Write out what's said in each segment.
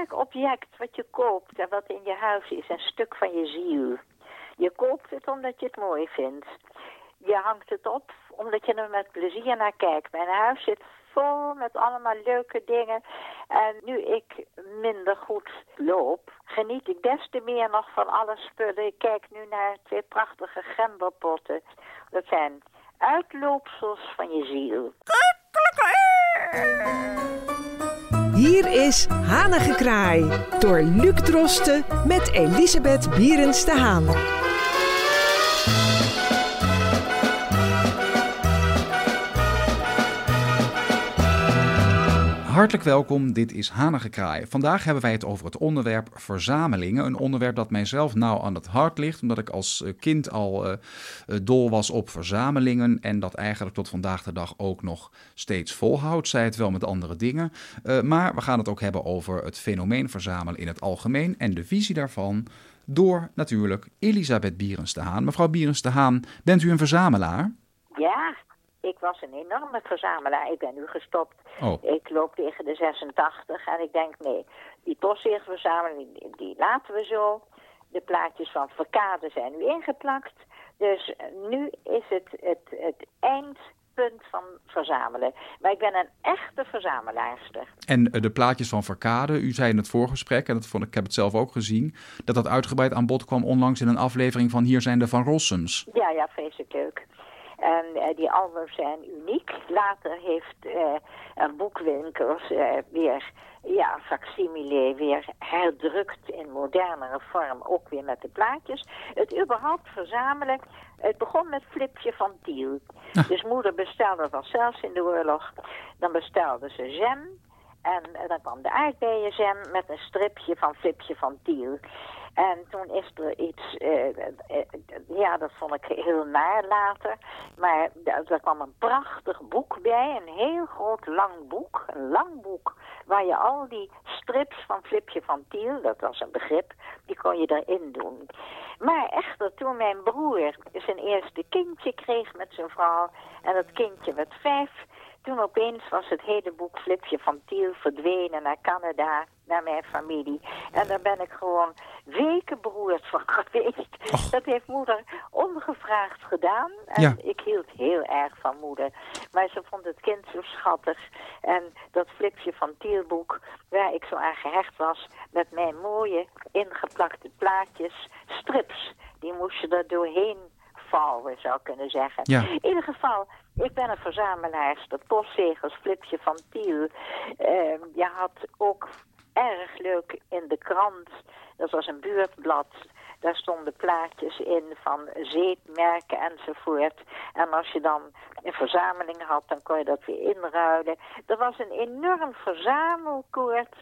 elk object wat je koopt en wat in je huis is een stuk van je ziel. Je koopt het omdat je het mooi vindt. Je hangt het op omdat je er met plezier naar kijkt. Mijn huis zit vol met allemaal leuke dingen. En nu ik minder goed loop, geniet ik des te meer nog van alle spullen. Ik kijk nu naar twee prachtige gemberpotten. Dat zijn uitloopsels van je ziel. Hier is Hanengekraai door Luc Drosten met Elisabeth Bierens de Haan. Hartelijk welkom, dit is Hanengekraai. Vandaag hebben wij het over het onderwerp verzamelingen. Een onderwerp dat mijzelf nauw aan het hart ligt, omdat ik als eh, kind al uh, dol was op verzamelingen en dat eigenlijk tot vandaag de dag ook nog steeds volhoudt. Zij het wel met andere dingen. Maar we gaan het ook hebben over het fenomeen verzamelen in het algemeen en de visie daarvan door natuurlijk Elisabeth Bierens de Haan. Mevrouw Bierens de Haan, bent u een verzamelaar? Ja, ik was een enorme verzamelaar. Ik ben nu gestopt. Oh. Ik loop tegen de 86 en ik denk, nee, die verzameling, die, die laten we zo. De plaatjes van Verkade zijn nu ingeplakt. Dus nu is het het, het eindpunt van verzamelen. Maar ik ben een echte verzamelaarster. En eh, de plaatjes van Verkade, u zei in het voorgesprek, en dat vond ik, ik heb het zelf ook gezien, dat dat uitgebreid aan bod kwam onlangs in een aflevering van Hier zijn de Van Rossums. Ja, ja, vreselijk leuk. En uh, die albums zijn uniek. Later heeft een boekwinkels uh, weer ja, facsimile weer herdrukt in modernere vorm, ook weer met de plaatjes. Het überhaupt verzamelen, het begon met Flipje van Tiel. Ah. Dus moeder bestelde dat zelfs in de oorlog. Dan bestelde ze jam en dan kwam de aardbeienjam met een stripje van Flipje van Tiel. En toen is er iets, uh, uh, ja, dat vond ik heel naar later. Maar er kwam een prachtig boek bij, een heel groot lang boek. Een lang boek waar je al die strips van Flipje van Tiel, dat was een begrip, die kon je erin doen. Maar echter, toen mijn broer zijn eerste kindje kreeg met zijn vrouw... en dat kindje werd vijf toen opeens was het hele boek Flipje van Tiel verdwenen naar Canada, naar mijn familie. En daar ben ik gewoon weken beroerd van geweest. Dat heeft moeder ongevraagd gedaan. En ik hield heel erg van moeder. Maar ze vond het kind zo schattig. En dat Flipje van Tiel boek, waar ik zo aan gehecht was... met mijn mooie ingeplakte plaatjes, strips... die moest je er doorheen vouwen, zou ik kunnen zeggen. In ieder geval, ik ben een verzamelaar. De postzegels, Flipje van Tiel. Uh, je had ook erg leuk in de krant. Dat was een buurtblad. Daar stonden plaatjes in van zeepmerken enzovoort. En als je dan een verzameling had, dan kon je dat weer inruilen. Er was een enorm verzamelkoord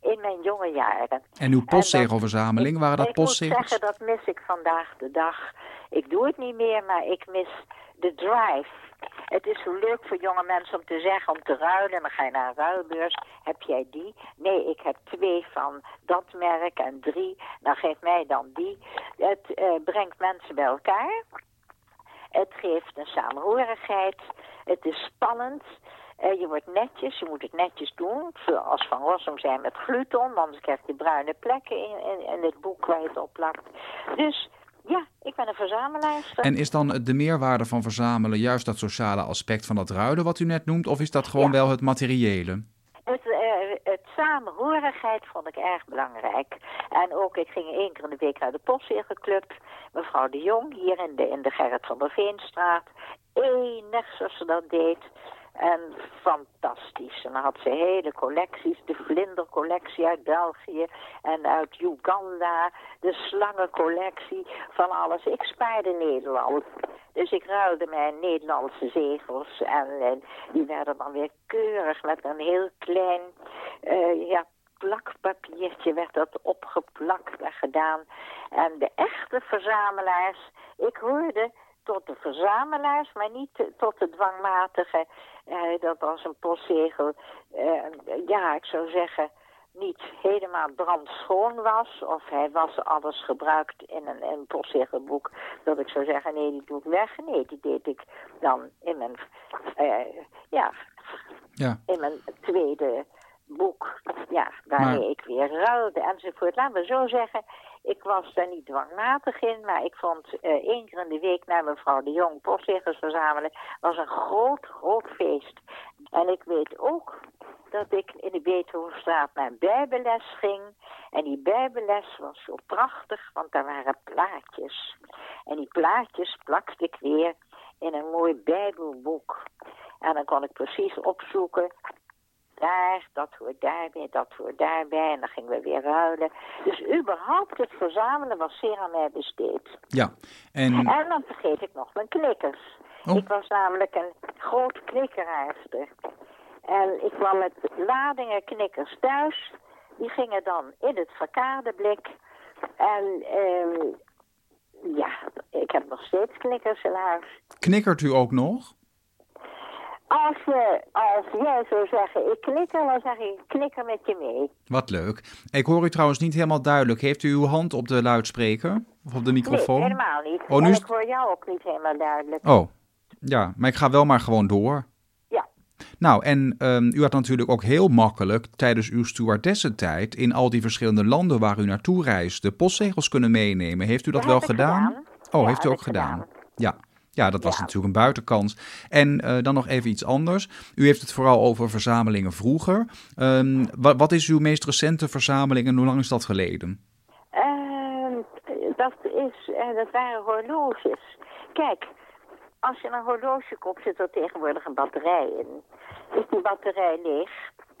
in mijn jonge jaren. En uw postzegelverzameling, waren dat postzegels? Ik moet zeggen, dat mis ik vandaag de dag. Ik doe het niet meer, maar ik mis de drive. Het is zo leuk voor jonge mensen om te zeggen, om te ruilen. Dan ga je naar een ruilbeurs. Heb jij die? Nee, ik heb twee van dat merk en drie. Dan geef mij dan die. Het uh, brengt mensen bij elkaar. Het geeft een samenhorigheid. Het is spannend. Uh, je wordt netjes, je moet het netjes doen. Zoals Van Rossum zijn met gluton, anders krijg je bruine plekken in, in, in het boek waar je het op plakt. Dus ja, ik ben een verzamelaar. En is dan de meerwaarde van verzamelen juist dat sociale aspect van dat ruilen wat u net noemt? Of is dat gewoon wel het materiële? Het, uh, het samenhorigheid vond ik erg belangrijk. En ook, ik ging één keer in de week naar de postzegelclub. Mevrouw de Jong, hier in de, in de Gerrit van der Veenstraat. Enig zoals ze dat deed. En fantastisch. En dan had ze hele collecties. De vlindercollectie uit België en uit Uganda. De slangencollectie van alles. Ik spaarde Nederland. Dus ik ruilde mijn Nederlandse zegels. En, die werden dan weer keurig met een heel klein... Uh, ja, plakpapiertje werd dat opgeplakt en gedaan. En de echte verzamelaars, ik hoorde tot de verzamelaars, maar niet tot de dwangmatige. Uh, dat als een postzegel, uh, ja, ik zou zeggen, niet helemaal brandschoon was. Of hij was alles gebruikt in een, een postzegelboek. Dat ik zou zeggen, nee, die doe ik weg. Nee, die deed ik dan in mijn, uh, ja, ja, in mijn tweede boek, ja, waarmee ik weer ruilde enzovoort. Laten we zo zeggen, ik was daar niet dwangmatig in, maar ik vond uh, één keer in de week naar mevrouw de Jong postzegers verzamelen, was een groot, groot feest. En ik weet ook dat ik in de Beethovenstraat naar bijbelles ging. En die bijbelles was zo prachtig, want daar waren plaatjes. En die plaatjes plakte ik weer in een mooi bijbelboek. En dan kon ik precies opzoeken daar, dat hoort daarbij, dat hoort daarbij. En dan gingen we weer ruilen. Dus überhaupt het verzamelen was zeer aan mij besteed. Ja. En, en dan vergeet ik nog mijn knikkers. Oh. Ik was namelijk een groot knikkeraarster. En ik kwam met ladingen knikkers thuis. Die gingen dan in het verkadeblik. En ehm, ja, ik heb nog steeds knikkers in huis. Knikkert u ook nog? Als, je, als jij zou zeggen, ik knikker, dan zeg ik, knikker met je mee. Wat leuk. Ik hoor u trouwens niet helemaal duidelijk. Heeft u uw hand op de luidspreker? Of op de microfoon? Nee, helemaal niet. Oh, nu... ik hoor jou ook niet helemaal duidelijk. Oh, ja. Maar ik ga wel maar gewoon door. Ja. Nou, en um, u had natuurlijk ook heel makkelijk tijdens uw stewardessentijd in al die verschillende landen waar u naartoe reisde postzegels kunnen meenemen. Heeft u dat, wel gedaan? Oh, heeft u ook gedaan? gedaan. Ja. Ja, dat was natuurlijk een buitenkans. En uh, dan nog even iets anders. U heeft het vooral over verzamelingen vroeger. Um, wat, wat, is uw meest recente verzameling en hoe lang is dat geleden? Uh, dat, is, uh, dat waren horloges. Kijk, als je een horloge koopt, zit er tegenwoordig een batterij in. Is die batterij leeg,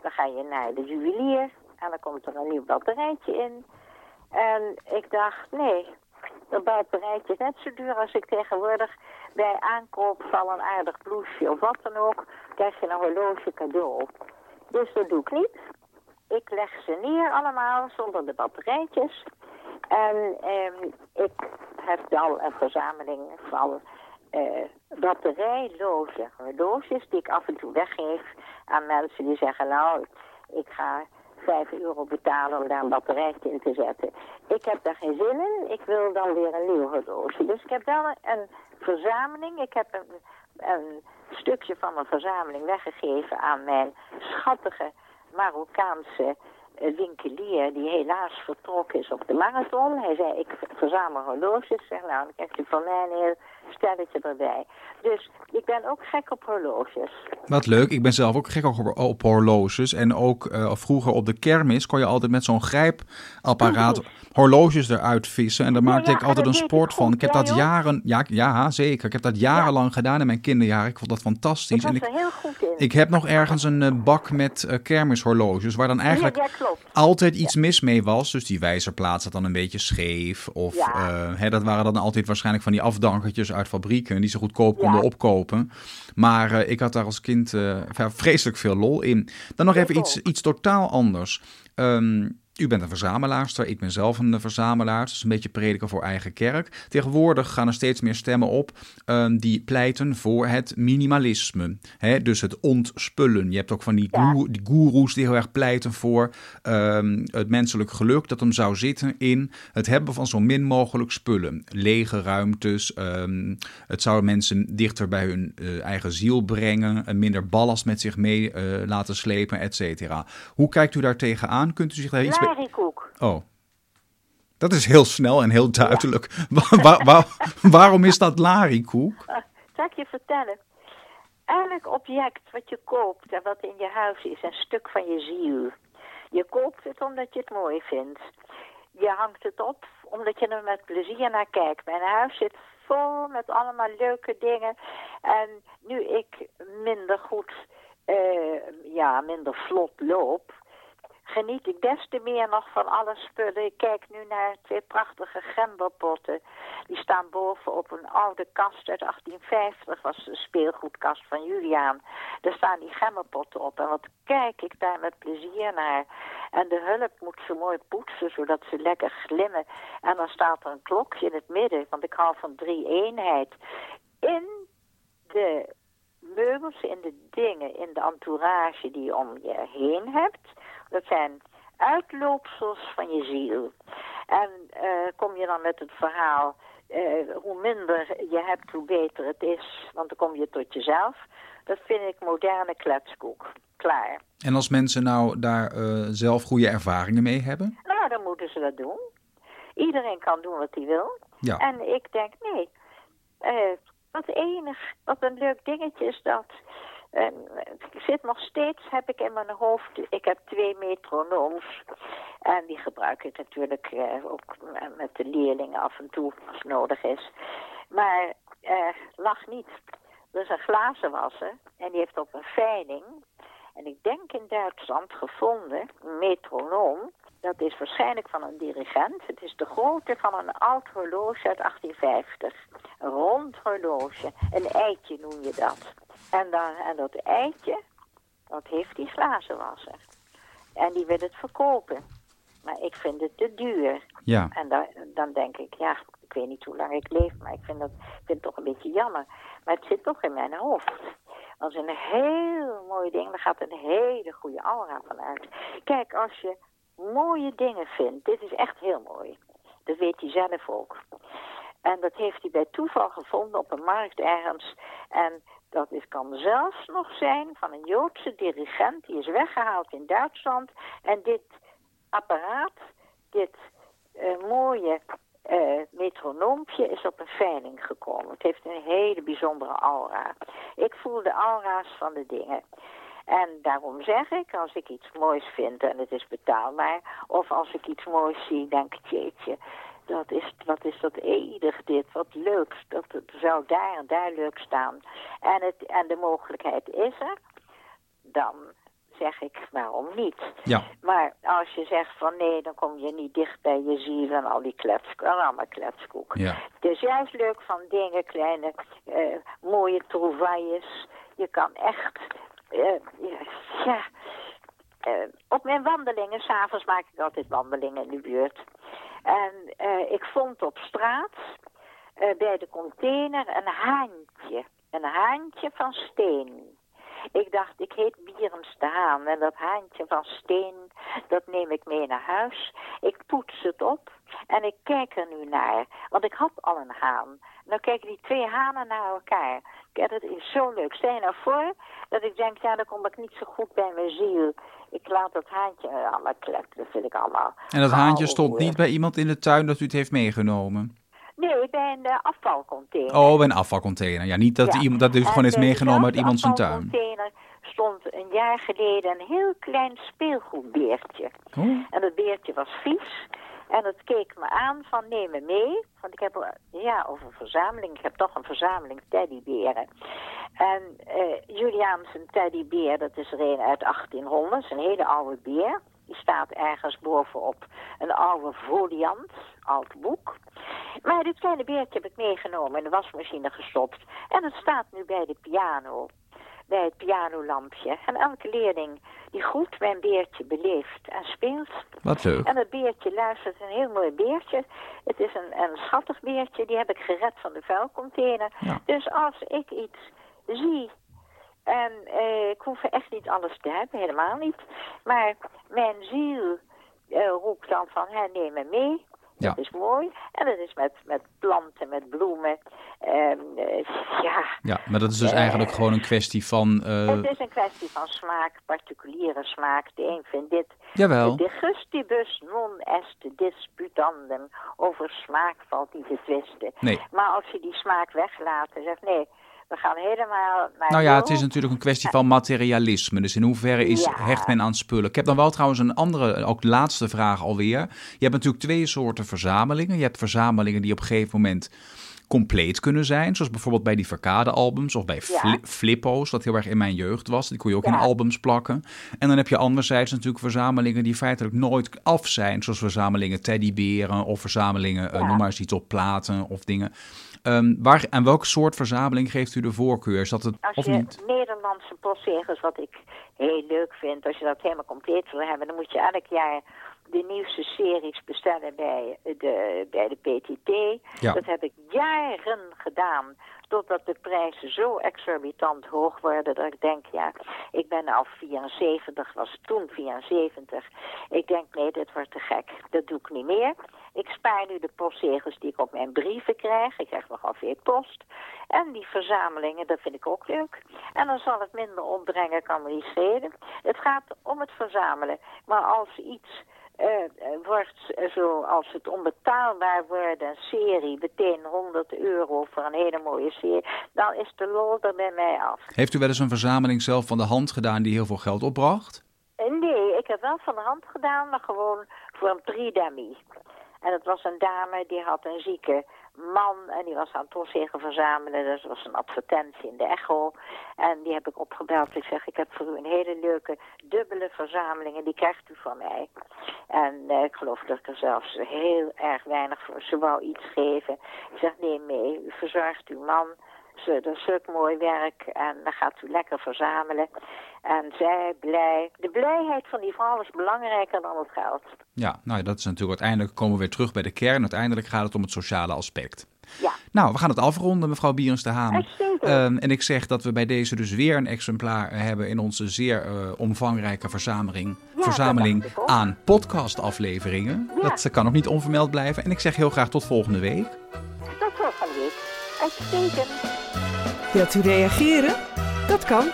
dan ga je naar de juwelier en dan komt er een nieuw batterijtje in. En ik dacht, nee, dat batterijtje is net zo duur als ik tegenwoordig bij aankoop van een aardig blouseje of wat dan ook, krijg je een horloge cadeau. Dus dat doe ik niet. Ik leg ze neer allemaal zonder de batterijtjes. En eh, ik heb al een verzameling van eh, batterijloze horloges die ik af en toe weggeef aan mensen die zeggen, nou, ik ga 5 euro betalen om daar een batterijtje in te zetten. Ik heb daar geen zin in. Ik wil dan weer een nieuw horloge. Dus ik heb wel een verzameling. Ik heb een, een stukje van mijn verzameling weggegeven aan mijn schattige Marokkaanse eh, winkelier die helaas vertrokken is op de marathon. Hij zei, ik verzamel horloges. Zeg, nou, dan krijgt u van mij heel stelletje erbij. Dus ik ben ook gek op horloges. Wat leuk. Ik ben zelf ook gek op, horloges. En ook uh, vroeger op de kermis kon je altijd met zo'n grijpapparaat horloges eruit vissen. En daar maakte ik altijd een sport van. Ik heb dat jaren... Ja, ja, zeker. Ik heb dat jarenlang gedaan in mijn kinderjaren. Ik vond dat fantastisch. Ik en ik, er heel goed in. Ik heb nog ergens een uh, bak met uh, kermishorloges. Waar dan eigenlijk altijd iets mis mee was. Dus die wijzerplaat zat dan een beetje scheef. Of hè, dat waren dan altijd waarschijnlijk van die afdankertjes uit fabrieken. Die ze goedkoop konden opkopen. Maar uh, ik had daar als kind uh, vreselijk veel lol in. Dan nog even iets, iets totaal anders. Um, u bent een verzamelaarster, ik ben zelf een verzamelaar. Dus een beetje prediken voor eigen kerk. Tegenwoordig gaan er steeds meer stemmen op um, die pleiten voor het minimalisme. Dus het ontspullen. Je hebt ook van die, ja. die goeroes die heel erg pleiten voor um, het menselijk geluk. Dat hem zou zitten in het hebben van zo min mogelijk spullen. Lege ruimtes. Um, het zou mensen dichter bij hun uh, eigen ziel brengen. En minder ballast met zich mee uh, laten slepen, et cetera. Hoe kijkt u daar tegenaan? Kunt u zich daar iets larikoek. Oh. Dat is heel snel en heel duidelijk. waar, waar, waarom is dat larikoek? Zal ik je vertellen? Elk object wat je koopt en wat in je huis is, een stuk van je ziel. Je koopt het omdat je het mooi vindt. Je hangt het op omdat je er met plezier naar kijkt. Mijn huis zit vol met allemaal leuke dingen. En nu ik minder goed, uh, ja, minder vlot loop, geniet ik des te meer nog van alle spullen. Ik kijk nu naar twee prachtige gemberpotten. Die staan boven op een oude kast uit 1850. was de speelgoedkast van Juliaan. Daar staan die gemberpotten op. En wat kijk ik daar met plezier naar. En de hulp moet ze mooi poetsen, zodat ze lekker glimmen. En dan staat er een klokje in het midden, want ik hou van drie eenheid. In de meubels, in de dingen, in de entourage die je om je heen hebt dat zijn uitloopsels van je ziel. En uh, kom je dan met het verhaal, uh, hoe minder je hebt, hoe beter het is. Want dan kom je tot jezelf. Dat vind ik moderne kletskoek. Klaar. En als mensen nou daar uh, zelf goede ervaringen mee hebben? Nou, dan moeten ze dat doen. Iedereen kan doen wat hij wil. Ja. En ik denk, nee. Wat enig, wat een leuk dingetje is dat. Uh, ik zit nog steeds, heb ik in mijn hoofd, ik heb twee metronooms. En die gebruik ik natuurlijk uh, ook met de leerlingen af en toe als nodig is. Maar uh, lach niet. Is een glazenwasser en die heeft op een veiling, en ik denk in Duitsland gevonden, een metronoom. Dat is waarschijnlijk van een dirigent. Het is de grootte van een oud horloge uit 1850. Een rond horloge. Een eitje noem je dat. En, dan, en dat eitje, dat heeft die glazenwasser. En die wil het verkopen. Maar ik vind het te duur. Ja. En dan, dan denk ik, ja, ik weet niet hoe lang ik leef, maar ik vind, dat, ik vind het toch een beetje jammer. Maar het zit toch in mijn hoofd. Dat is een heel mooi ding, daar gaat een hele goede aura van uit. Kijk, als je mooie dingen vindt, dit is echt heel mooi. Dat weet hij zelf ook. En dat heeft hij bij toeval gevonden op een markt ergens. En dat is, kan zelfs nog zijn van een Joodse dirigent. Die is weggehaald in Duitsland. En dit apparaat, dit uh, mooie uh, metronoompje is op een veiling gekomen. Het heeft een hele bijzondere aura. Ik voel de aura's van de dingen. En daarom zeg ik, als ik iets moois vind en het is betaalbaar... of als ik iets moois zie, denk ik, jeetje, dat is, wat is dat enig dit, wat leuk. Dat het zou daar en daar leuk staan. En, het, en de mogelijkheid is er, dan zeg ik, waarom niet? Ja. Maar als je zegt van nee, dan kom je niet dicht bij je ziel en al die kletskoek, allemaal kletskoek. Ja. Het is juist leuk van dingen, kleine, uh, mooie trouvailles. Je kan echt, uh, ja, uh, op mijn wandelingen, s'avonds maak ik altijd wandelingen in de buurt. En ik vond op straat, bij de container, een haantje. Een haantje van steen. Ik dacht, ik heet Bierens de Haan en dat haantje van steen, dat neem ik mee naar huis. Ik poets het op en ik kijk er nu naar, want ik had al een haan. Nou kijken die twee hanen naar elkaar. Kijk, dat is zo leuk. Stel je nou voor dat ik denk, ja, dan kom ik niet zo goed bij mijn ziel. Ik laat dat haantje allemaal kleppen, dat vind ik allemaal... En dat haantje stond niet bij iemand in de tuin dat u het heeft meegenomen? Nee, bij een uh, afvalcontainer. Oh, bij een afvalcontainer. Ja, niet dat, Ja. iemand, dat u het gewoon heeft eh, meegenomen uit iemand zijn tuin. afvalcontainer stond een jaar geleden een heel klein speelgoedbeertje. Oh. En dat beertje was vies. En dat keek me aan van neem me mee. Want ik heb ja, over een verzameling. Ik heb toch een verzameling teddyberen. En eh Juliaans een teddybeer, dat is er een uit 1800. Dat is een hele oude beer. Die staat ergens bovenop een oude foliant, oud boek. Maar dit kleine beertje heb ik meegenomen in de wasmachine gestopt. En het staat nu bij de piano. Bij het pianolampje. En elke leerling die goed mijn beertje beleeft en speelt. Wat leuk. En het beertje luistert, een heel mooi beertje. Het is een, een schattig beertje, die heb ik gered van de vuilcontainer. Ja. Dus als ik iets zie, en eh, ik hoef echt niet alles te hebben, helemaal niet. Maar mijn ziel eh, roept dan van, hè, neem me mee. Ja. Dat is mooi. En dat is met, met planten, met bloemen. Ehm, eh, ja, Ja, maar dat is dus eigenlijk gewoon een kwestie van... eh, het is een kwestie van smaak, particuliere smaak. De een vindt dit jawel. de gustibus non est disputandum. Over smaak valt niet te twisten. Nee. Maar als je die smaak weglaat en zegt nee, we gaan helemaal naar Nou ja, het is natuurlijk een kwestie van materialisme. Dus in hoeverre is, Ja. hecht men aan spullen? Ik heb dan wel trouwens een andere, ook laatste vraag alweer. Je hebt natuurlijk twee soorten verzamelingen. Je hebt verzamelingen die op een gegeven moment compleet kunnen zijn. Zoals bijvoorbeeld bij die Verkade-albums of bij Ja. Flippo's, dat heel erg in mijn jeugd was. Die kon je ook in albums plakken. En dan heb je anderzijds natuurlijk verzamelingen die feitelijk nooit af zijn. Zoals verzamelingen teddyberen of verzamelingen, eh, Ja. noem maar eens iets op platen of dingen. Ehm, waar, aan welk soort verzameling geeft u de voorkeur? Is dat het Als of je niet? Nederlandse postzegels, wat ik heel leuk vind, als je dat helemaal compleet wil hebben, dan moet je elk jaar de nieuwste series bestellen bij de, bij de PTT. Ja. Dat heb ik jaren gedaan, totdat de prijzen zo exorbitant hoog worden dat ik denk, ja, ik ben al 74, was toen 74. Ik denk, nee, dit wordt te gek. Dat doe ik niet meer. Ik spaar nu de postzegels die ik op mijn brieven krijg. Ik krijg nogal veel post. En die verzamelingen, dat vind ik ook leuk. En dan zal het minder opbrengen, kan me niet schelen. Het gaat om het verzamelen. Maar als iets uh, wordt zoals het onbetaalbaar wordt, een serie, meteen 100 euro voor een hele mooie serie, dan is de lol er bij mij af. Heeft u wel eens een verzameling zelf van de hand gedaan die heel veel geld opbracht? Eh, nee, ik heb wel van de hand gedaan, maar gewoon voor een prix En het was een dame die had een zieke man en die was aan postzegel verzamelen. Dus dat was een advertentie in de Echo. En die heb ik opgebeld. Ik zeg, ik heb voor u een hele leuke dubbele verzameling en die krijgt u van mij. En uh, ik geloof dat ik er zelfs heel erg weinig voor ze wou iets geven. Ik zeg, nee, mee, u verzorgt uw man. Ze, dat is zulk mooi werk en dan gaat u lekker verzamelen. En zij blij. De blijheid van die vrouw is belangrijker dan het geld. Ja, nou dat is natuurlijk uiteindelijk komen we weer terug bij de kern. Uiteindelijk gaat het om het sociale aspect. Ja. Nou, we gaan het afronden, mevrouw Bierens de Haan. Uh, en ik zeg dat we bij deze dus weer een exemplaar hebben in onze zeer uh, omvangrijke verzameling, ja, verzameling aan podcastafleveringen. Ja. Dat kan nog niet onvermeld blijven. En ik zeg heel graag tot volgende week. Tot volgende week. Uitstekend. Wilt u reageren? Dat kan.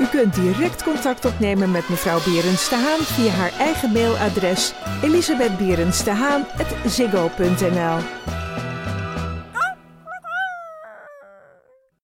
U kunt direct contact opnemen met mevrouw Berens de Haan via haar eigen mailadres elisabethberensdehaan.ziggo.nl